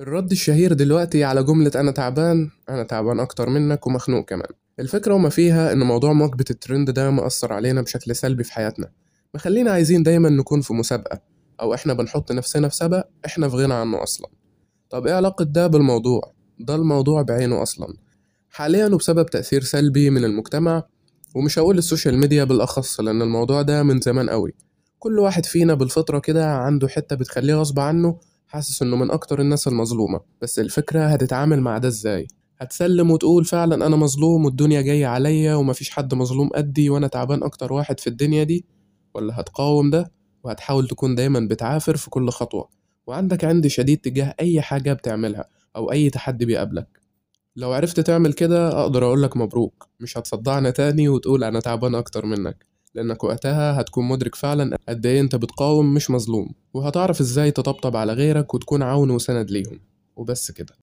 الرد الشهير دلوقتي على جملة أنا تعبان أنا تعبان أكتر منك ومخنوق كمان. الفكرة وما فيها إن موضوع مواكبة الترند ده مأثر علينا بشكل سلبي في حياتنا. مخلينا عايزين دايما نكون في مسابقة أو إحنا بنحط نفسنا في سبق إحنا في غنى عنه أصلا. طب إيه علاقة ده بالموضوع؟ ده الموضوع بعينه أصلا. حاليا وبسبب تأثير سلبي من المجتمع ومش هقول ال social media بالأخص لأن الموضوع ده من زمان قوي. كل واحد فينا بالفطرة كده عنده حتة بتخليه غصب عنه حاسس إنه من أكتر الناس المظلومة بس الفكرة هتتعامل مع ده إزاي؟ هتسلم وتقول فعلا أنا مظلوم والدنيا جاية عليا ومفيش حد مظلوم قدي وأنا تعبان أكتر واحد في الدنيا دي؟ ولا هتقاوم ده؟ وهتحاول تكون دايما بتعافر في كل خطوة. وعندك عند شديد تجاه أي حاجة بتعملها أو أي تحدي بيقابلك. لو عرفت تعمل كده أقدر اقولك مبروك مش هتصدعنا تاني وتقول أنا تعبان أكتر منك. لأنك وقتها هتكون مدرك فعلا قد إيه أنت بتقاوم مش مظلوم وهتعرف إزاي تطبطب على غيرك وتكون عون وسند ليهم. وبس كده.